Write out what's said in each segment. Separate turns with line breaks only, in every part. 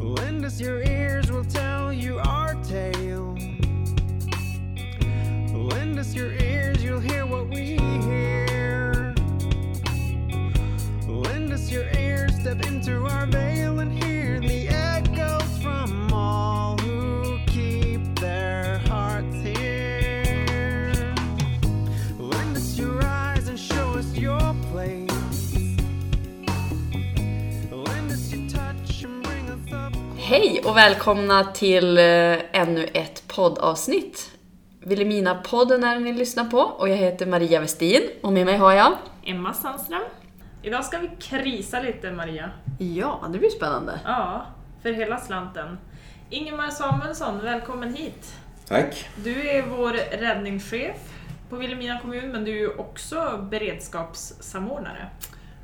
Lend us your ears, we'll tell you our tale. Lend us your ears, you'll hear what we hear. Lend us your ears, step into our veil and hear the
Hej och välkomna till eh, ännu ett poddavsnitt. Vilhelmina-podden är ni lyssnar på och jag heter Maria Westin och med mig har jag...
Emma Sandström. Idag ska vi krisa lite Maria.
Ja, det blir spännande.
Ja, för hela slanten. Ingemar Samuelsson, välkommen hit.
Tack.
Du är vår räddningschef på Vilhelmina kommun, men du är ju också beredskapssamordnare.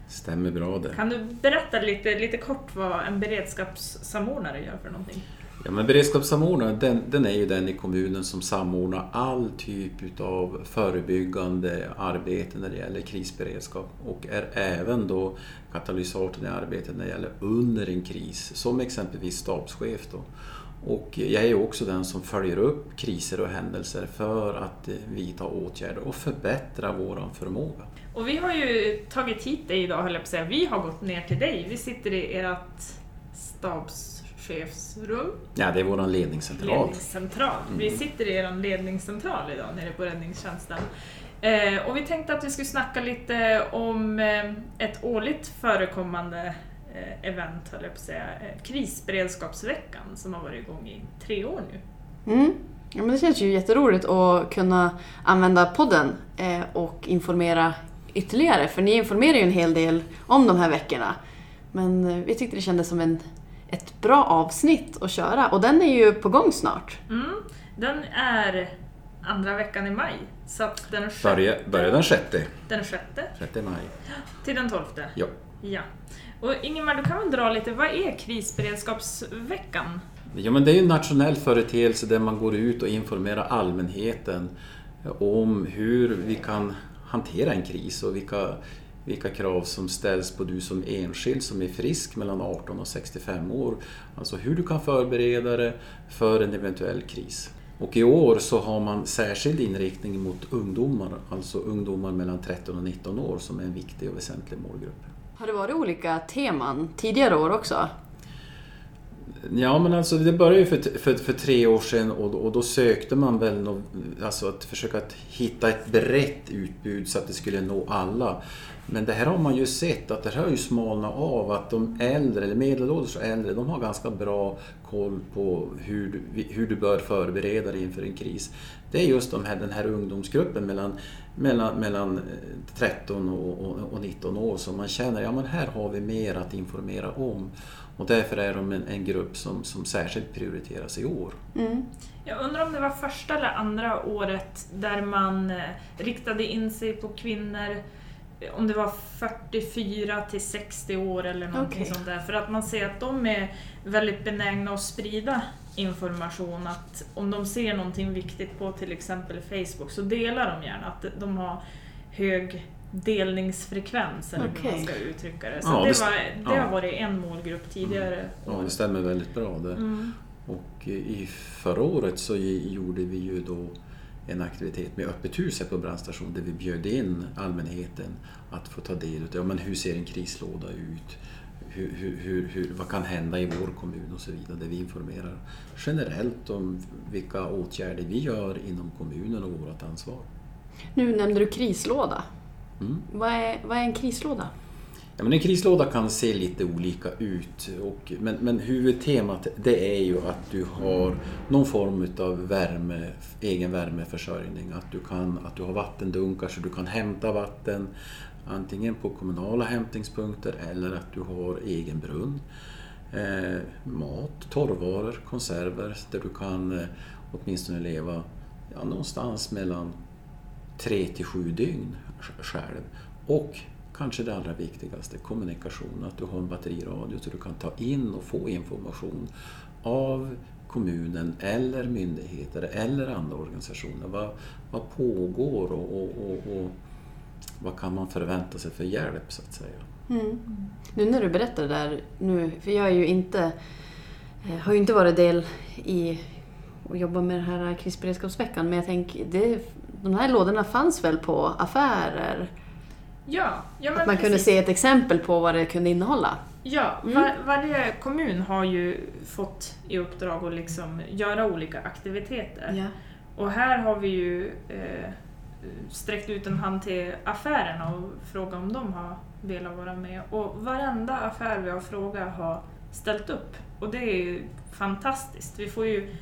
Stämmer bra det.
Kan du berätta lite, lite kort vad en beredskapssamordnare gör för någonting?
Ja, men beredskapssamordnaren den, den är ju den i kommunen som samordnar all typ av förebyggande arbete när det gäller krisberedskap och är även då katalysatorn i arbetet när det gäller under en kris, som exempelvis stabschef. Då. Och jag är också den som följer upp kriser och händelser för att eh, vidta åtgärder och förbättra vår förmåga.
Och vi har ju tagit hit dig idag, höll jag på att säga. Vi har gått ner till dig. Vi sitter i ert stabschefsrum.
Ja, det är vår ledningscentral.
Ledningscentral. Vi sitter i er ledningscentral idag nere på räddningstjänsten. Eh, och vi tänkte att vi skulle snacka lite om eh, ett årligt förekommande eh, event, höll jag på att säga, eh, krisberedskapsveckan som har varit igång i tre år nu.
Mm. Ja, men det känns ju jätteroligt att kunna använda podden eh, och informera ytterligare. För ni informerar ju en hel del om de här veckorna. Men eh, vi tyckte det kändes som en, ett bra avsnitt att köra och den är ju på gång snart.
Mm. Den är andra veckan i maj. Så att den sjätte,
Börja, börja den sjätte,
den sjätte
sjätte maj.
till den tolfte.
Ja.
Ja. Och Ingemar, du kan väl dra lite, vad är krisberedskapsveckan?
Ja, men det är ju en nationell företeelse där man går ut och informerar allmänheten om hur vi kan hantera en kris och vilka, vilka krav som ställs på du som enskild som är frisk mellan 18 och 65 år. Alltså hur du kan förbereda dig för en eventuell kris. Och i år så har man särskild inriktning mot ungdomar, alltså ungdomar mellan 13 och 19 år som är en viktig och väsentlig målgrupp.
Har det varit olika teman tidigare år också?
Ja, men alltså det började ju för, för, för tre år sedan och, och då sökte man väl no, alltså att försöka att hitta ett brett utbud så att det skulle nå alla. Men det här har man ju sett att det här har ju smalnat av att de äldre, eller medelålders och äldre, de har ganska bra koll på hur du, hur du bör förbereda dig inför en kris. Det är just de här, den här ungdomsgruppen mellan, mellan, mellan eh, 13 och, och, och 19 år som man känner, ja men här har vi mer att informera om. Och därför är de en, en grupp som, som särskilt prioriteras i år.
Mm.
Jag undrar om det var första eller andra året där man eh, riktade in sig på kvinnor, eh, om det var 44 till 60 år eller någonting
Okej.
sånt där. För att man ser att de är väldigt benägna att sprida information. Att om de ser någonting viktigt på till exempel Facebook så delar de gärna att de har hög delningsfrekvens eller hur man ska uttrycka det. Så
Ja,
det,
det-
var, det
ja.
har varit en målgrupp tidigare.
Ja,
år.
det stämmer väldigt bra det.
Mm.
Och i förra året så gjorde vi ju då en aktivitet med öppet hus här på brandstation där vi bjöd in allmänheten att få ta del av ja, men hur ser en krislåda ut, hur, hur, hur, hur, vad kan hända i vår kommun och så vidare. Där vi informerar generellt om vilka åtgärder vi gör inom kommunen och vårt ansvar.
Nu nämnde du krislåda.
Mm.
Vad är, vad är en krislåda?
Ja, men en krislåda kan se lite olika ut. Och, men, men huvudtemat det är ju att du har någon form av värme, egen värmeförsörjning. Att du, kan, att du har vattendunkar så du kan hämta vatten antingen på kommunala hämtningspunkter eller att du har egen brunn. Eh, mat, torrvaror, konserver där du kan eh, åtminstone leva ja, någonstans mellan tre till sju dygn själv. Och kanske det allra viktigaste, kommunikation. Att du har en batteriradio så du kan ta in och få information av kommunen eller myndigheter eller andra organisationer. Vad, vad pågår och, och, och, och vad kan man förvänta sig för hjälp så att säga.
Mm. Nu när du berättar det där, nu, för jag är ju inte eh, har ju inte varit del i att jobba med den här krisberedskapsveckan men jag tänker, det, de här lådorna fanns väl på affärer?
Ja, ja
Att man kunde
precis.
se ett exempel på vad det kunde innehålla?
Ja,
Mm.
var, varje kommun har ju fått i uppdrag att liksom göra olika aktiviteter. Och här har vi ju eh, sträckt ut en hand till affärerna och frågat om de har velat vara med. Och varenda affär vi har frågat har ställt upp. Och det är ju fantastiskt. Vi får ju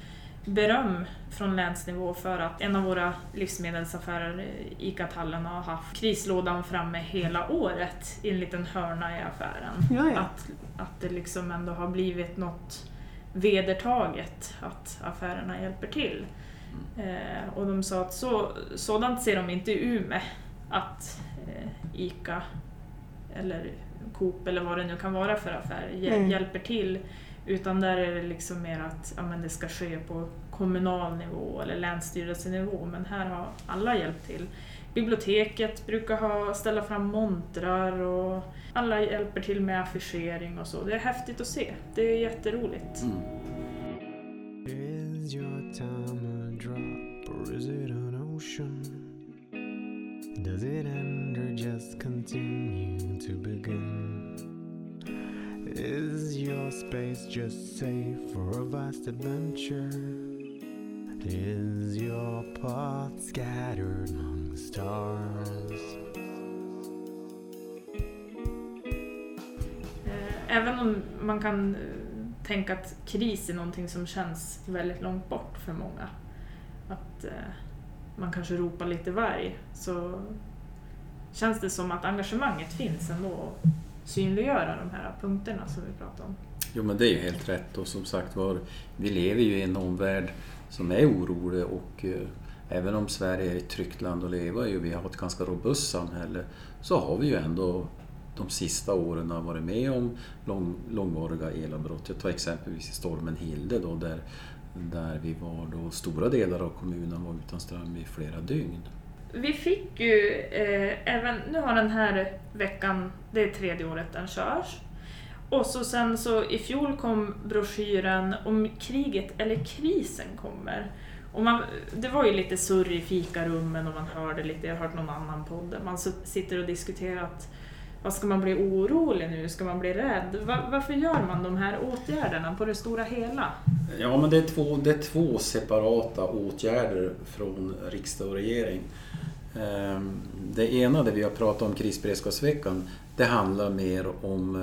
beröm från länsnivå för att en av våra livsmedelsaffärer, eh, ICA-tallen, har haft krislådan framme hela året i en liten hörna i affären.
Ja, ja.
Att, att det liksom ändå har blivit något vedertaget att affärerna hjälper till. Eh, och de sa att så, sådant ser de inte i Umeå, att eh, ICA eller Coop eller vad det nu kan vara för affär hj-
Mm.
hjälper till. Utan där är det liksom mer att ja, men det ska ske på kommunal nivå eller länsstyrelsenivå. Men här har alla hjälpt till. Biblioteket brukar ha, ställa fram montrar och alla hjälper till med affischering och så. Det är häftigt att se. Det är jätteroligt.
Mm.
Is your time a drop or is it an ocean? Does it end or just continue to begin? Is your space just safe for a vast adventure? Is your path scattered among the stars?
Eh, även om man kan eh, tänka att kris är någonting som känns väldigt långt bort för många. Att eh, man kanske ropar lite varg. Så känns det som att engagemanget finns ändå synliggöra de här punkterna som vi pratar om.
Jo men det är ju helt rätt och som sagt var, vi lever ju i en omvärld som är orolig och eh, även om Sverige är ett tryggt land att leva i och vi har ett ganska robust samhälle så har vi ju ändå de sista åren varit med om lång, långvariga elavbrott. Jag tar exempelvis stormen Hilde då där, där vi var då stora delar av kommunen var utan ström i flera dygn.
Vi fick ju eh, även, nu har den här veckan, det är tredje året den körs. Och så sen så i fjol kom broschyren om kriget eller krisen kommer. Och man, det var ju lite surr i fikarummen och man hörde lite, jag har hört någon annan podd där man sitter och diskuterar att vad ska man bli orolig nu? Ska man bli rädd? Va- varför gör man de här åtgärderna på det stora hela?
Ja, men det är, två, det är två separata åtgärder från riksdag och regering. Ehm, det ena, det vi har pratat om krisberedskapsveckan, det handlar mer om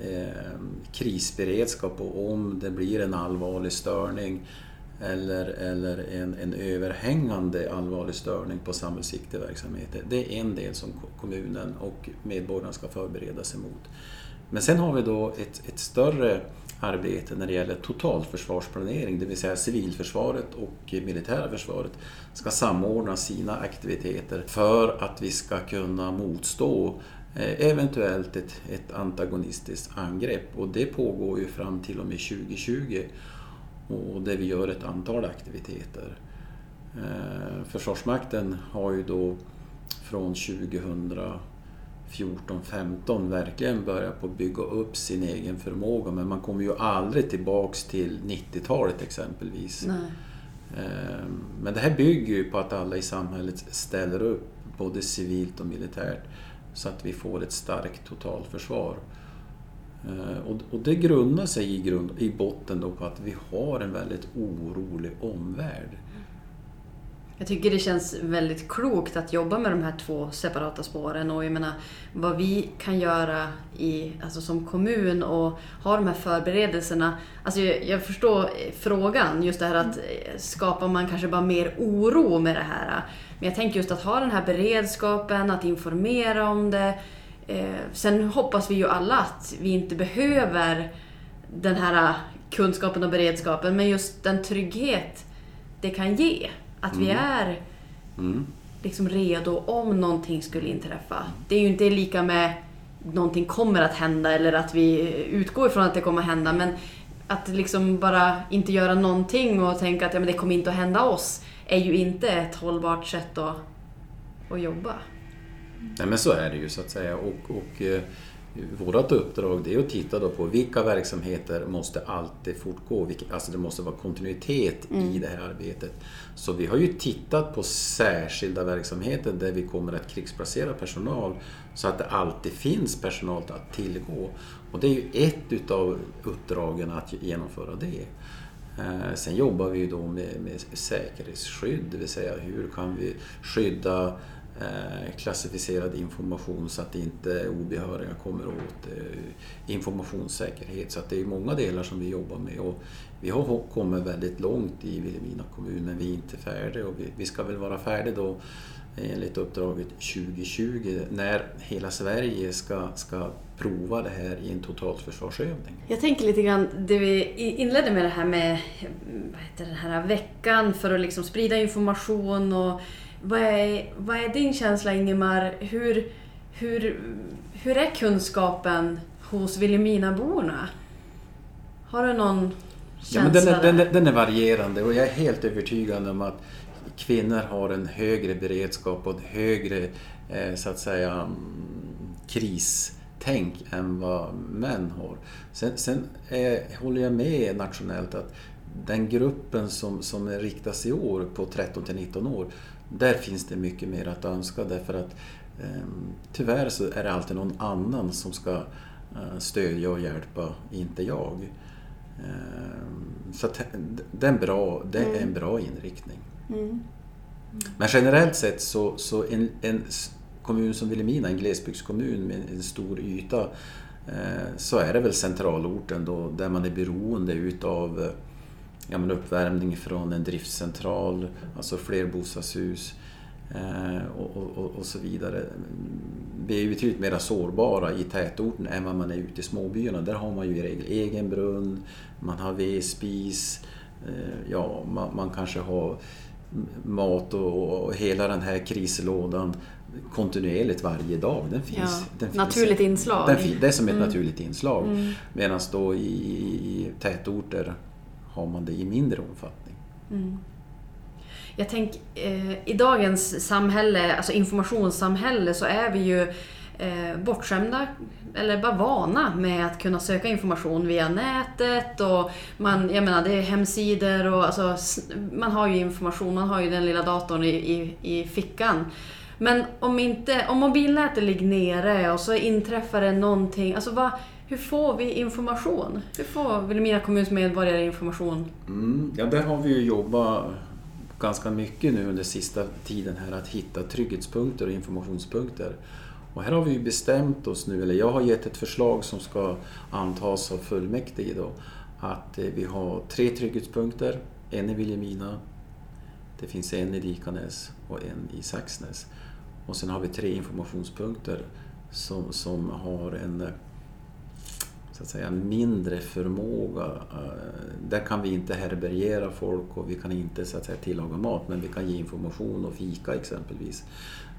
ehm, krisberedskap och om det blir en allvarlig störning eller, eller en, en överhängande allvarlig störning på samhällsviktig verksamhet. Det är en del som kommunen och medborgarna ska förbereda sig mot. Men sen har vi då ett, ett större arbete när det gäller totalförsvarsplanering, det vill säga civilförsvaret och militära försvaret ska samordna sina aktiviteter för att vi ska kunna motstå eh, eventuellt ett, ett antagonistiskt angrepp. Och det pågår ju fram till och med 2020 och där vi gör ett antal aktiviteter. Eh, försvarsmakten har ju då från 2000 2014-15 verkligen börjat på att bygga upp sin egen förmåga men man kommer ju aldrig tillbaks till 90-talet exempelvis.
Nej.
Eh, Men det här bygger ju på att alla i samhället ställer upp, både civilt och militärt, så att vi får ett starkt totalförsvar. Eh, Och och det grundar sig i, grund, i botten då på att vi har en väldigt orolig omvärld.
Jag tycker det känns väldigt klokt att jobba med de här två separata spåren och jag menar vad vi kan göra i, alltså som kommun och ha de här förberedelserna. Alltså jag, jag förstår frågan, just det här att skapar man kanske bara mer oro med det här. Men jag tänker just att ha den här beredskapen, att informera om det. Eh, sen hoppas vi ju alla att vi inte behöver den här kunskapen och beredskapen, men just den trygghet det kan ge. Att vi
Mm.
är
Mm.
liksom redo om någonting skulle inträffa. Det är ju inte lika med någonting kommer att hända eller att vi utgår ifrån att det kommer att hända. Men att liksom bara inte göra någonting och tänka att ja, men det kommer inte att hända oss är ju inte ett hållbart sätt att, att jobba.
Nej men så är det ju så att säga. Och, och eh, vårt uppdrag det är att titta då på vilka verksamheter måste alltid fortgå. Alltså det måste vara kontinuitet i det här arbetet. Så vi har ju tittat på särskilda verksamheter där vi kommer att krigsplacera personal så att det alltid finns personal att tillgå. Och det är ju ett utav uppdragen att genomföra det. Eh, Sen jobbar vi ju då med, med säkerhetsskydd, det vill säga hur kan vi skydda Eh, klassificerad information så att inte obehöriga kommer åt eh, informationssäkerhet. Så att det är många delar som vi jobbar med och vi har kommit väldigt långt i Vilhelmina kommun men vi är inte färdiga och vi, ska väl vara färdiga då enligt uppdraget 2020 när hela Sverige ska, ska prova det här i en totalförsvarsövning.
Jag tänker lite grann, det vi inledde med det här med vad heter den här veckan för att liksom sprida information och vad är, vad är din känsla Ingemar? Hur, hur, hur är kunskapen hos Vilhelminaborna? Har du någon
Ja, men
känsla
den, är, den,
där?
är, den är varierande och jag är helt övertygad om att kvinnor har en högre beredskap och ett högre eh, så att säga mm, kristänk än vad män har. Sen, sen eh, håller jag med nationellt att den gruppen som, som riktas i år på 13 till 19 år, där finns det mycket mer att önska därför att eh, tyvärr så är det alltid någon annan som ska eh, stödja och hjälpa, inte jag. Eh, Så det är en bra, det är en bra inriktning.
Mm.
Men generellt sett så, så en, en kommun som Vilhelmina, en glesbygdskommun med en stor yta, eh, så är det väl centralorten då, där man är beroende utav ja, men uppvärmning från en driftcentral, alltså flerbostadshus eh, och, och, och, så vidare. Vi är ju betydligt mer sårbara i tätorten än vad man är ute i småbyarna. Där har man ju i regel egen brunn, man har vedspis, eh, ja, man, man kanske har mat och, och hela den här krislådan kontinuerligt varje dag. Den finns,
Ja,
den finns-
naturligt inslag.
Den, det är som ett
Mm.
naturligt inslag.
Mm.
Medan då i, i tätorter har man det i mindre omfattning.
Mm. Jag tänker, eh, i dagens samhälle, alltså informationssamhälle, så är vi ju eh, bortskämda, eller bara vana med att kunna söka information via nätet och man, jag menar det är hemsidor och alltså, man har ju information, man har ju den lilla datorn i, i, i fickan. Men om, inte, om mobilnätet ligger nere och så inträffar det någonting, alltså vad, hur får vi information? Hur får Vilhelmina kommuns medborgare information?
Mm, ja, där har vi ju jobbat ganska mycket nu under sista tiden här att hitta trygghetspunkter och informationspunkter. Och här har vi bestämt oss nu, eller jag har gett ett förslag som ska antas av fullmäktige då, att eh, vi har tre trygghetspunkter, en i Vilhelmina, det finns en i Dikanäs och en i Saxnäs. Och sen har vi tre informationspunkter som, som har en så att säga, mindre förmåga. Eh, där kan vi inte härbärgera folk och vi kan inte så att säga, tillaga mat men vi kan ge information och fika exempelvis.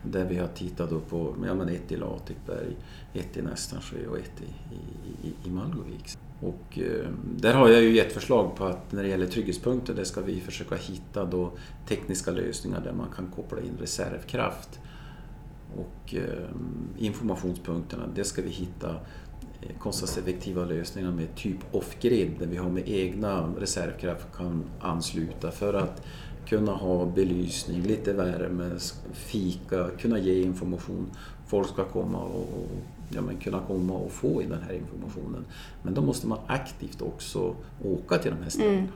Där vi har tittat då på ja, men ett i Latikberg, ett i Nästansjö och ett i, i, i, Malgovik. Och eh, där har jag ju gett förslag på att när det gäller trygghetspunkter där ska vi försöka hitta då tekniska lösningar där man kan koppla in reservkraft. Och eh, informationspunkterna, det ska vi hitta kostnadseffektiva lösningar med typ off-grid där vi har med egna reservkraft kan ansluta för att kunna ha belysning, lite värme, fika, kunna ge information. Folk ska komma och, ja, men kunna komma och få den här informationen. Men då måste man aktivt också åka till de här ställena.
Mm.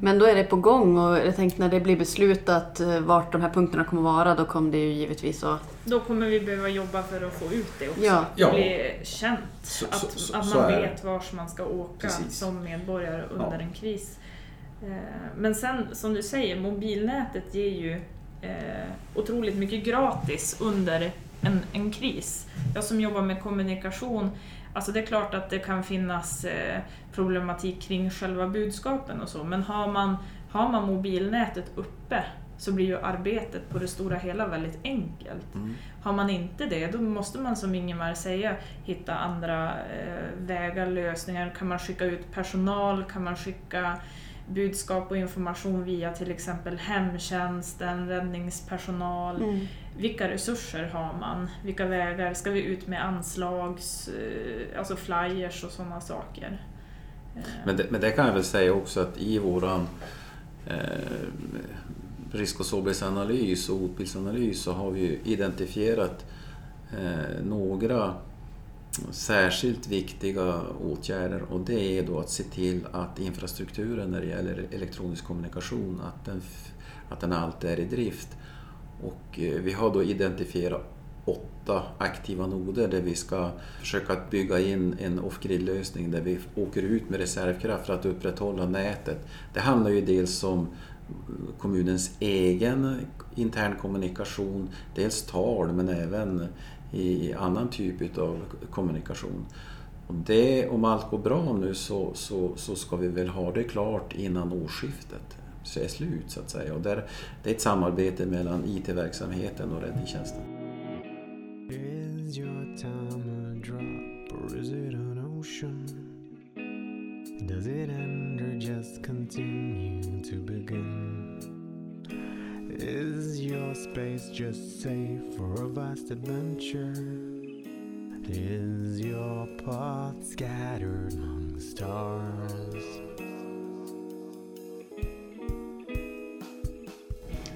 Men då är det på gång och jag tänkte när det blir beslutat eh, vart de här punkterna kommer vara, då kommer det ju givetvis att...
Då kommer vi behöva jobba för att få ut det också.
Ja.
Ja.
Bli känt.
Så-
att
så- så-
att man
det.
vet vars man ska åka
Precis.
som medborgare under
Ja.
en kris. Eh, Men sen som du säger, mobilnätet ger ju eh, otroligt mycket gratis under en, en kris. Jag som jobbar med kommunikation, alltså det är klart att det kan finnas problematik kring själva budskapen och så, men har man, har man mobilnätet uppe så blir ju arbetet på det stora hela väldigt enkelt.
Mm.
Har man inte det, då måste man som Ingemar säger hitta andra eh, vägar, lösningar. Kan man skicka ut personal? Kan man skicka budskap och information via till exempel hemtjänsten, räddningspersonal.
Mm.
Vilka resurser har man? Vilka vägar? Ska vi ut med anslags, eh, alltså flyers och sådana saker? Eh.
Men det, men det kan jag väl säga också att i våran eh, risk och sårbarhetsanalys och hotbildsanalys så har vi ju identifierat eh, några särskilt viktiga åtgärder och det är då att se till att infrastrukturen när det gäller elektronisk kommunikation att den, att den alltid är i drift. Och eh, vi har då identifierat åtta aktiva noder där vi ska försöka att bygga in en off-grid-lösning där vi åker ut med reservkraft för att upprätthålla nätet. Det handlar ju dels om kommunens egen intern kommunikation, dels tal men även i annan typ av kommunikation. Och det, om allt går bra nu så, så, så ska vi väl ha det klart innan årsskiftet så är slut så att säga. Och där, det är ett samarbete mellan IT-verksamheten och räddningstjänsten.
Is your time a drop or is it an ocean? Does it end or just continue to begin? Is your space just safe for a vast adventure? Is your path scattered among stars?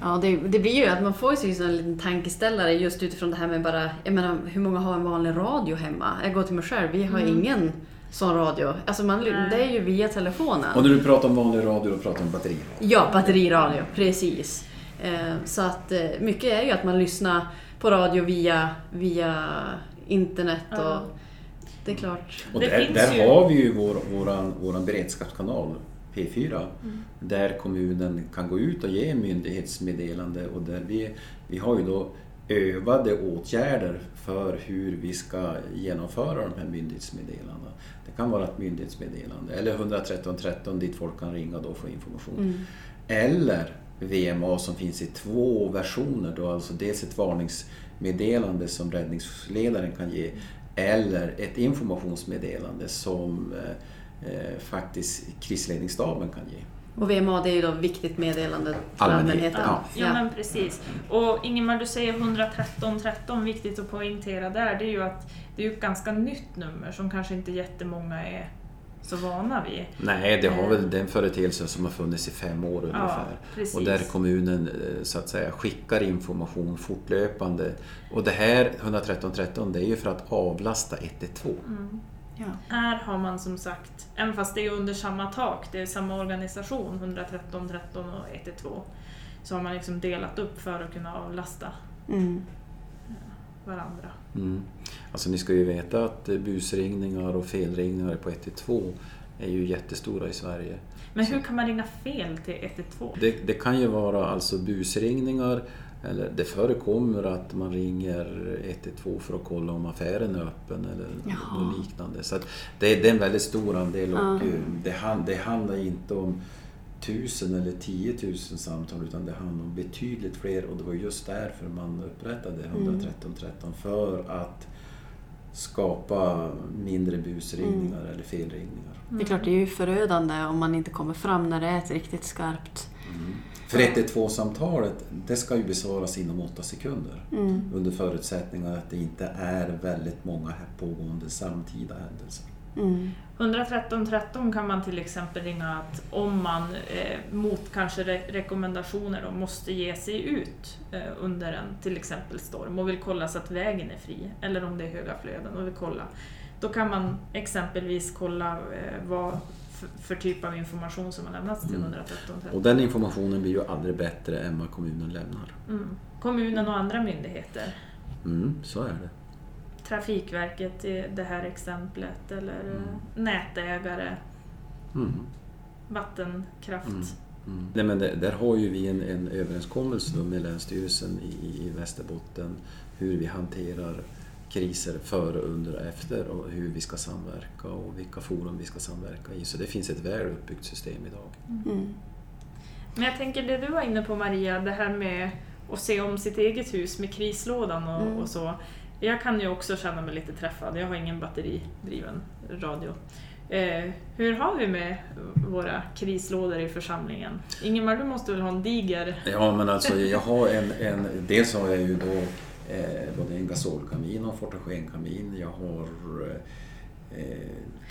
Ja, det, det blir ju att man får ju en liten tankeställare just utifrån det här med bara, jag menar hur många har en vanlig radio hemma? Jag går till mig själv, vi har ingen sån radio. Alltså man,
Nej.
det är ju via telefonen.
Och när du pratar om vanlig radio, då pratar du om batteriradio.
Ja, batteriradio, precis. Eh, Så att eh, mycket är ju att man lyssnar på radio via, via internet och
Ja.
det är klart.
Och där, där har vi ju vår, våran, våran beredskapskanal P4
Mm.
där kommunen kan gå ut och ge myndighetsmeddelande och där vi, vi har ju då övade åtgärder för hur vi ska genomföra de här myndighetsmeddelandena. Det kan vara ett myndighetsmeddelande eller 113 13 dit folk kan ringa då och få information.
Mm.
Eller VMA som finns i två versioner. Då, alltså dels ett varningsmeddelande som räddningsledaren kan ge eller ett informationsmeddelande som eh, faktiskt krisledningsstaben kan ge.
Och VMA det är ju då viktigt meddelande till
Allmänhet,
allmänheten.
ja.
Ja, men precis. Och Ingemar, du säger 113 13, viktigt att poängtera där, det är ju att det är ett ganska nytt nummer som kanske inte jättemånga är så vana vid.
Nej, det har
Eh.
väl den företeelsen som har funnits i fem år ungefär.
precis.
Och där kommunen eh, så att säga skickar information fortlöpande. Och det här 113 13 det är ju för att avlasta 112.
Mm.
Ja.
Här har man som sagt, även fast det är under samma tak, det är samma organisation, 113 13 och 112, så har man liksom delat upp för att kunna avlasta
Mm.
varandra.
Mm. Alltså ni ska ju veta att busringningar och felringningar på 112 är ju jättestora i Sverige.
Men hur kan man ringa fel till 112?
Det, det kan ju vara alltså busringningar eller det förekommer att man ringer 112 för att kolla om affären är öppen eller
Jaha.
liknande. Så det, det är en väldigt stor andel och eh, det, hand, det handlar inte om tusen eller tiotusen samtal utan det handlar om betydligt fler och det var just därför man upprättade 113 13 för att skapa mindre busringningar eller felringningar.
Det är klart, det är ju förödande om man inte kommer fram när det är ett riktigt skarpt...
För 112-samtalet, det ska ju besvaras inom åtta sekunder.
Mm.
Under förutsättning att det inte är väldigt många här pågående samtida händelser.
Mm.
113 13 kan man till exempel ringa att om man eh, mot kanske re rekommendationer då, måste ge sig ut eh, under en till exempel storm och vill kolla så att vägen är fri eller om det är höga flöden och vill kolla. Då kan man exempelvis kolla eh, vad för, typ av information som har lämnats till
Mm.
113
Och
13.
den informationen blir ju aldrig bättre än vad kommunen lämnar.
Mm. Kommunen och andra myndigheter.
Mm, så är det.
Trafikverket i det här exemplet eller
Mm.
eh, nätägare,
Mm.
vattenkraft.
Mm. Mm. Nej, men det, där har ju vi en, en överenskommelse med Länsstyrelsen i, i Västerbotten hur vi hanterar kriser före, under och efter och hur vi ska samverka och vilka forum vi ska samverka i. Så det finns ett väl uppbyggt system idag.
Mm.
Men jag tänker det du var inne på Maria, det här med att se om sitt eget hus med krislådan och,
Mm.
och så. Jag kan ju också känna mig lite träffad, jag har ingen batteridriven radio. Eh, hur har vi med våra krislådor i församlingen? Ingemar, du måste väl ha en diger...
Ja, men alltså jag har en, en dels har jag ju då eh, både en gasolkamin och en fotogenkamin. Jag har eh,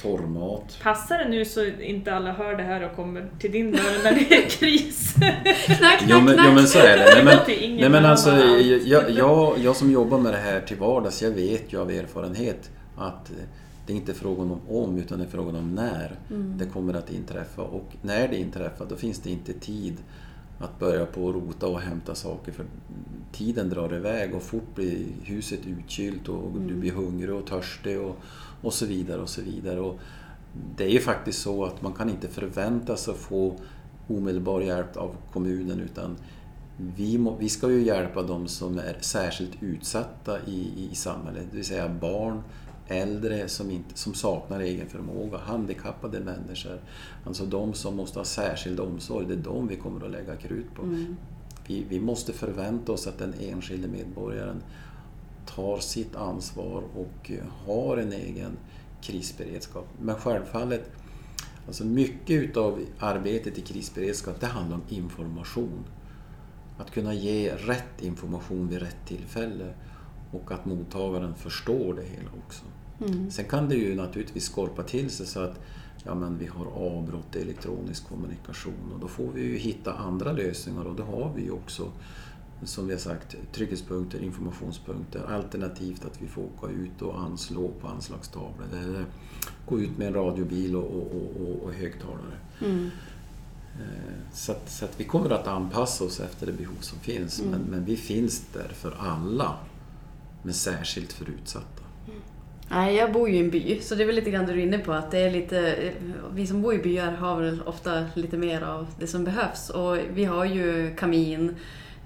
torrmat.
Passar det nu så inte alla hör det här och kommer till din dörr när det är kris?
Knack, knack,
Jo men, jo, men så är det. Nej, men, nej, men alltså, jag, jag, jag som jobbar med det här till vardags, jag vet ju av erfarenhet att det är inte frågan om om, utan det är frågan om när det kommer att inträffa. Och när det inträffar, då finns det inte tid att börja på och rota och hämta saker för tiden drar iväg och fort blir huset utkylt och du blir hungrig och törstig och, och så vidare och så vidare. Och det är ju faktiskt så att man kan inte förvänta sig att få omedelbar hjälp av kommunen utan vi, må, vi ska ju hjälpa de som är särskilt utsatta i, i samhället, det vill säga barn, äldre som, inte, som saknar egen förmåga, handikappade människor. Alltså de som måste ha särskild omsorg, det är de vi kommer att lägga krut på. Vi, vi måste förvänta oss att den enskilde medborgaren tar sitt ansvar och eh, har en egen krisberedskap. Men självfallet, alltså mycket utav arbetet i krisberedskap, det handlar om information. Att kunna ge rätt information vid rätt tillfälle och att mottagaren förstår det hela också. Sen kan det ju naturligtvis skorpa till sig så att ja, men vi har avbrott i elektronisk kommunikation och då får vi ju hitta andra lösningar och det har vi ju också som vi har sagt, trygghetspunkter, informationspunkter, alternativt att vi får åka ut och anslå på anslagstavlor eller gå ut med en radiobil och, och, och, och, högtalare.
Mm.
Eh, Så att, så att vi kommer att anpassa oss efter det behov som finns men, men vi finns där för alla, men särskilt för utsatta.
Nej, jag bor ju i en by, så det är väl lite grann det du är inne på. Att det är lite, vi som bor i byar har väl ofta lite mer av det som behövs. Och vi har ju kamin,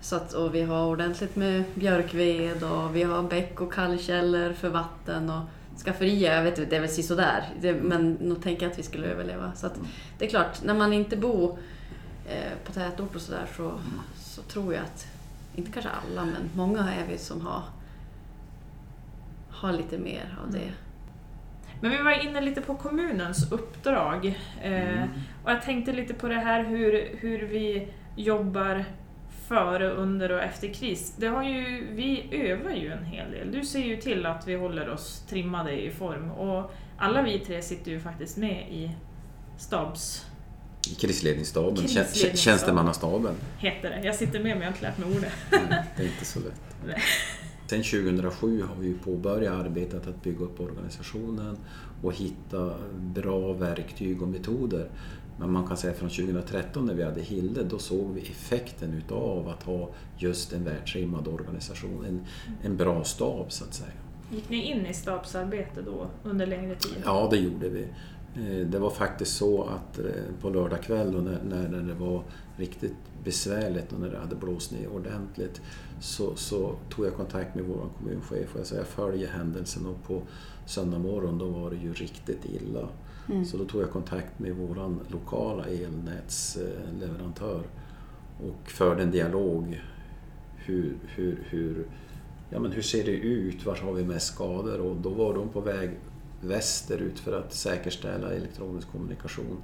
så att, och vi har ordentligt med björkved och vi har bäck och kallkällor för vatten och skafferier. Jag vet inte, det är väl sisådär. Men nog tänker jag att vi skulle överleva. Så att, det är klart, när man inte bor eh, på tätort och sådär så, så tror jag att, inte kanske alla, men många är vi som har, har lite mer av det.
Men vi var inne lite på kommunens uppdrag. Eh, och jag tänkte lite på det här hur, hur vi jobbar före, under och efter kris. Det har ju, vi övar ju en hel del. Du ser ju till att vi håller oss trimmade i form. Och alla vi tre sitter ju faktiskt med i stabs...
I krisledningsstaben,
Krisledningsstaben.
tjänstemannastaben.
heter det. Jag sitter med men jag har inte lärt mig ordet.
Mm, Det är inte så lätt. Sen 2007 har vi påbörjat arbetet att bygga upp organisationen och hitta bra verktyg och metoder. Men man kan säga från 2013 när vi hade Hilde, då såg vi effekten utav att ha just en världsrimmad organisation, en, en bra stab så att säga.
Gick ni in i stabsarbete då under längre tid?
Ja, det gjorde vi. Eh, Det var faktiskt så att eh, på lördag kväll när när det var riktigt besvärligt och när det hade blåst ner ordentligt så, så tog jag kontakt med vår kommunchef och jag sa jag följer händelsen och på söndag morgon då var det ju riktigt illa. Så då tog jag kontakt med vår lokala elnätsleverantör och förde en dialog. Hur, hur, hur, ja, men hur ser det ut? Var har vi mest skador? Och då var de på väg västerut för att säkerställa elektronisk kommunikation.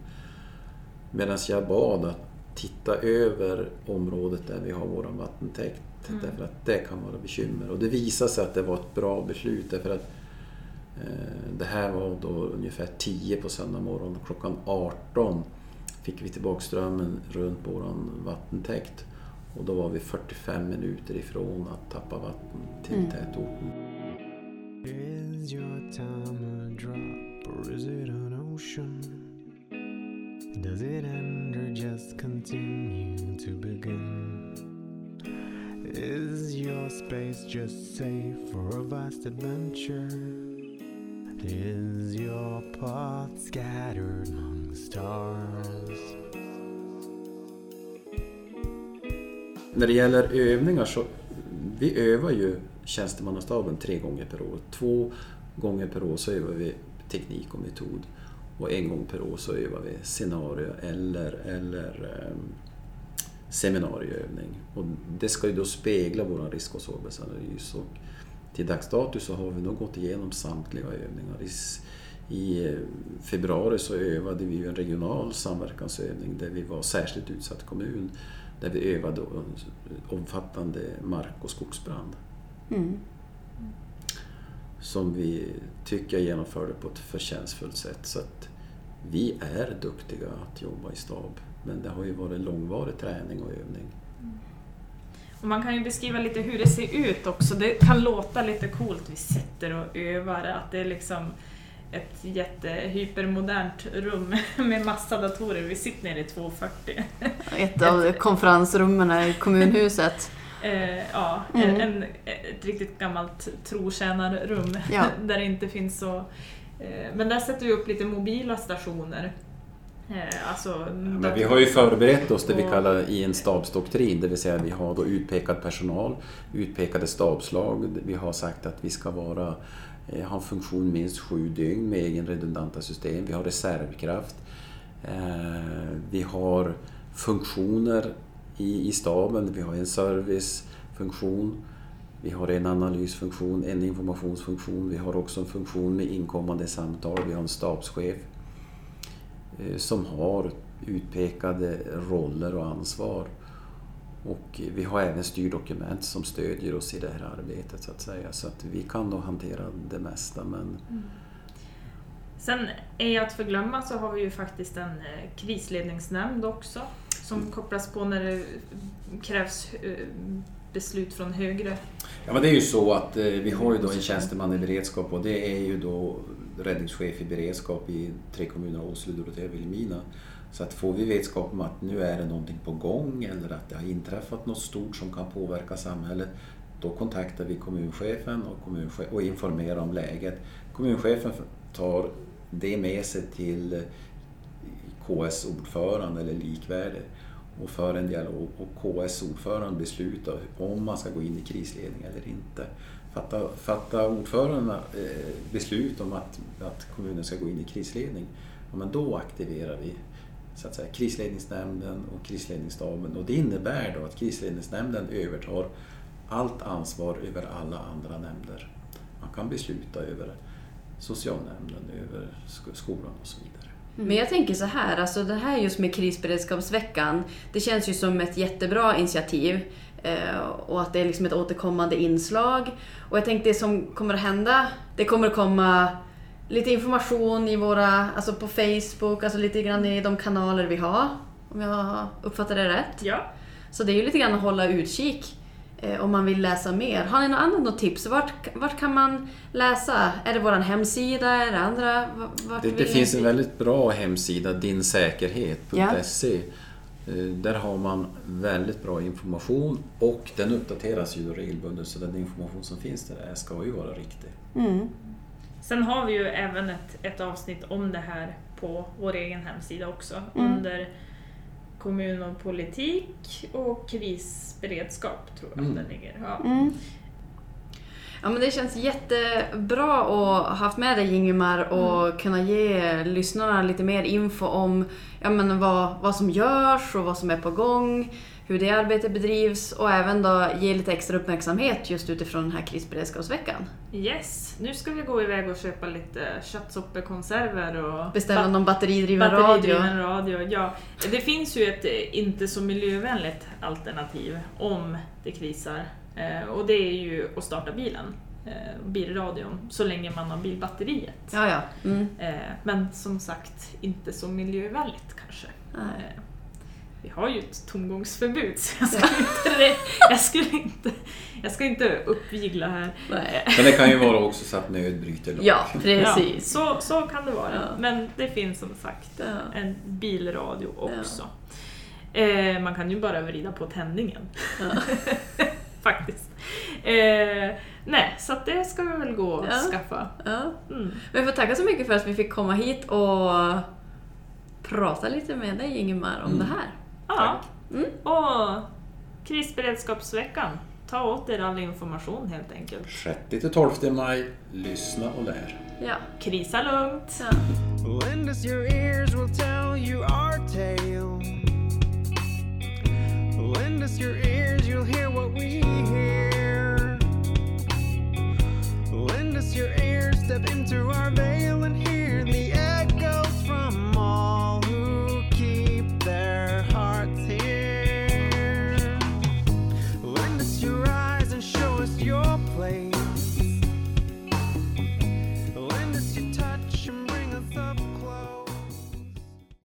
Medan jag bad att titta över området där vi har vår vattentäkt. Därför att det kan vara bekymmer. Och det visade sig att det var ett bra beslut därför att eh, det här var då ungefär 10 på söndag morgon. Klockan 18 fick vi tillbaka strömmen runt vår vattentäkt. Och då var vi 45 minuter ifrån att tappa vatten till tätorten.
Is your time a drop or is it an ocean? Does it end or just continue to begin? Is your space just safe for a vast adventure? Is your path scattered among stars?
När det gäller övningar så vi övar ju tjänstemannastaben tre gånger per år. Två gånger per år så övar vi teknik och metod och en gång per år så övar vi scenario eller, eller eh, seminarieövning. Och det ska ju då spegla vår risk och sårbarhetsanalys. Och till dags dato så har vi nog gått igenom samtliga övningar. I, eh, februari så övade vi en regional samverkansövning där vi var särskilt utsatt kommun. Där vi övade omfattande mark och skogsbrand.
Mm.
Som vi tycker jag genomförde på ett förtjänstfullt sätt. Så att vi är duktiga att jobba i stab. Men det har ju varit långvarig träning och övning.
Och man kan ju beskriva lite hur det ser ut också. Det kan låta lite coolt, vi sitter och övar, att det är liksom ett jättehypermodernt rum med massa datorer. Vi sitter nere i 240.
Ett av konferensrummen i kommunhuset.
Eh, ja,
Mm.
en, ett riktigt gammalt trotjänarrum
Ja.
där det inte finns så... Eh, men där sätter vi upp lite mobila stationer. Eh, alltså,
Men vi har ju förberett oss det vi kallar i en stabsdoktrin, det vill säga vi har då utpekad personal, utpekade stabslag. Vi har sagt att vi ska vara, eh, ha en funktion minst sju dygn med egen redundanta system. Vi har reservkraft. Eh, Vi har funktioner i, i staben. Vi har en servicefunktion. Vi har en analysfunktion, en informationsfunktion. Vi har också en funktion med inkommande samtal. Vi har en stabschef som har utpekade roller och ansvar. Och vi har även styrdokument som stödjer oss i det här arbetet så att säga. Så att vi kan nog hantera det mesta men
Sen är jag att förglömma så har vi ju faktiskt en eh, krisledningsnämnd också som kopplas på när det krävs eh, beslut från högre.
Ja men det är ju så att eh, vi har ju då en tjänsteman i beredskap och det är ju då räddningschef i beredskap i tre kommuner, Åsele, Dorotea och Vilhelmina. Så att får vi vetskap om att nu är det någonting på gång eller att det har inträffat något stort som kan påverka samhället, då kontaktar vi kommunchefen och, kommunche och informerar om läget. Kommunchefen tar det med sig till eh, KS-ordförande eller likvärdig och för en dialog och KS-ordföranden beslutar om man ska gå in i krisledning eller inte. Fattar fatta ordförandena eh, beslut om att, att kommunen ska gå in i krisledning, ja, men då aktiverar vi så att säga, krisledningsnämnden och krisledningsstaben och det innebär då att krisledningsnämnden övertar allt ansvar över alla andra nämnder. Man kan besluta över socialnämnden, över skolan och så vidare.
Men jag tänker så här, alltså det här just med krisberedskapsveckan, det känns ju som ett jättebra initiativ. Eh, och att det är liksom ett återkommande inslag. Och jag tänkte det som kommer att hända, det kommer att komma lite information i våra, alltså på Facebook, alltså lite grann i de kanaler vi har. Om jag uppfattar det rätt.
Ja,
Så det är ju lite grann att hålla utkik om man vill läsa mer. Har ni något annat något tips? Vart, vart kan man läsa? Är det vår hemsida? Är det andra? Vart
Det, det finns en väldigt bra hemsida, dinsäkerhet.se. Eh, Där har man väldigt bra information och den uppdateras ju regelbundet så den information som finns där ska ju vara riktig.
Mm.
Sen har vi ju även ett, ett avsnitt om det här på vår egen hemsida också.
Mm.
Under kommun och politik och krisberedskap tror jag
Mm.
den ligger. Ja.
Mm. Ja, men det känns jättebra att ha haft med dig Ingemar och kunna ge lyssnarna lite mer info om ja, men vad, vad som görs och vad som är på gång, hur det arbetet bedrivs och även då ge lite extra uppmärksamhet just utifrån den här krisberedskapsveckan.
Yes, nu ska vi gå iväg och köpa lite köttsoppekonserver och
Beställa
bat-
någon batteridriven radio.
batteridriven radio. Ja, det finns ju ett eh, inte så miljövänligt alternativ om det krisar. Eh, och det är ju att starta bilen, eh, bilradion, så länge man har bilbatteriet.
Ja, ja. Mm.
Men som sagt, inte så miljövänligt kanske.
Nej.
Eh, vi har ju ett tomgångsförbud så jag ska, inte, jag skulle inte, jag ska inte uppvigla här.
Nej.
Men det kan ju vara också så att nöd bryter lag.
Ja,
Ja,
precis.
så, så kan det vara.
Ja.
Men det finns som sagt
Ja.
en bilradio också. Eh, man kan ju bara vrida på tändningen.
Ja.
Faktiskt. Eh, nej, så att det ska vi väl gå och
Ja.
skaffa.
Ja.
Mm.
Men jag får tacka så mycket för att vi fick komma hit och prata lite med dig Ingemar om
Mm.
det här.
Ja.
Mm.
Och krisberedskapsveckan. Ta åt er all information helt enkelt.
6-12 maj, lyssna och lär.
Ja.
Krisa lugnt!
ja.
Lend us your ears, we'll tell you our tale. Lend us your ears, you'll hear what we hear. Lend us your ears, step into our veil and hear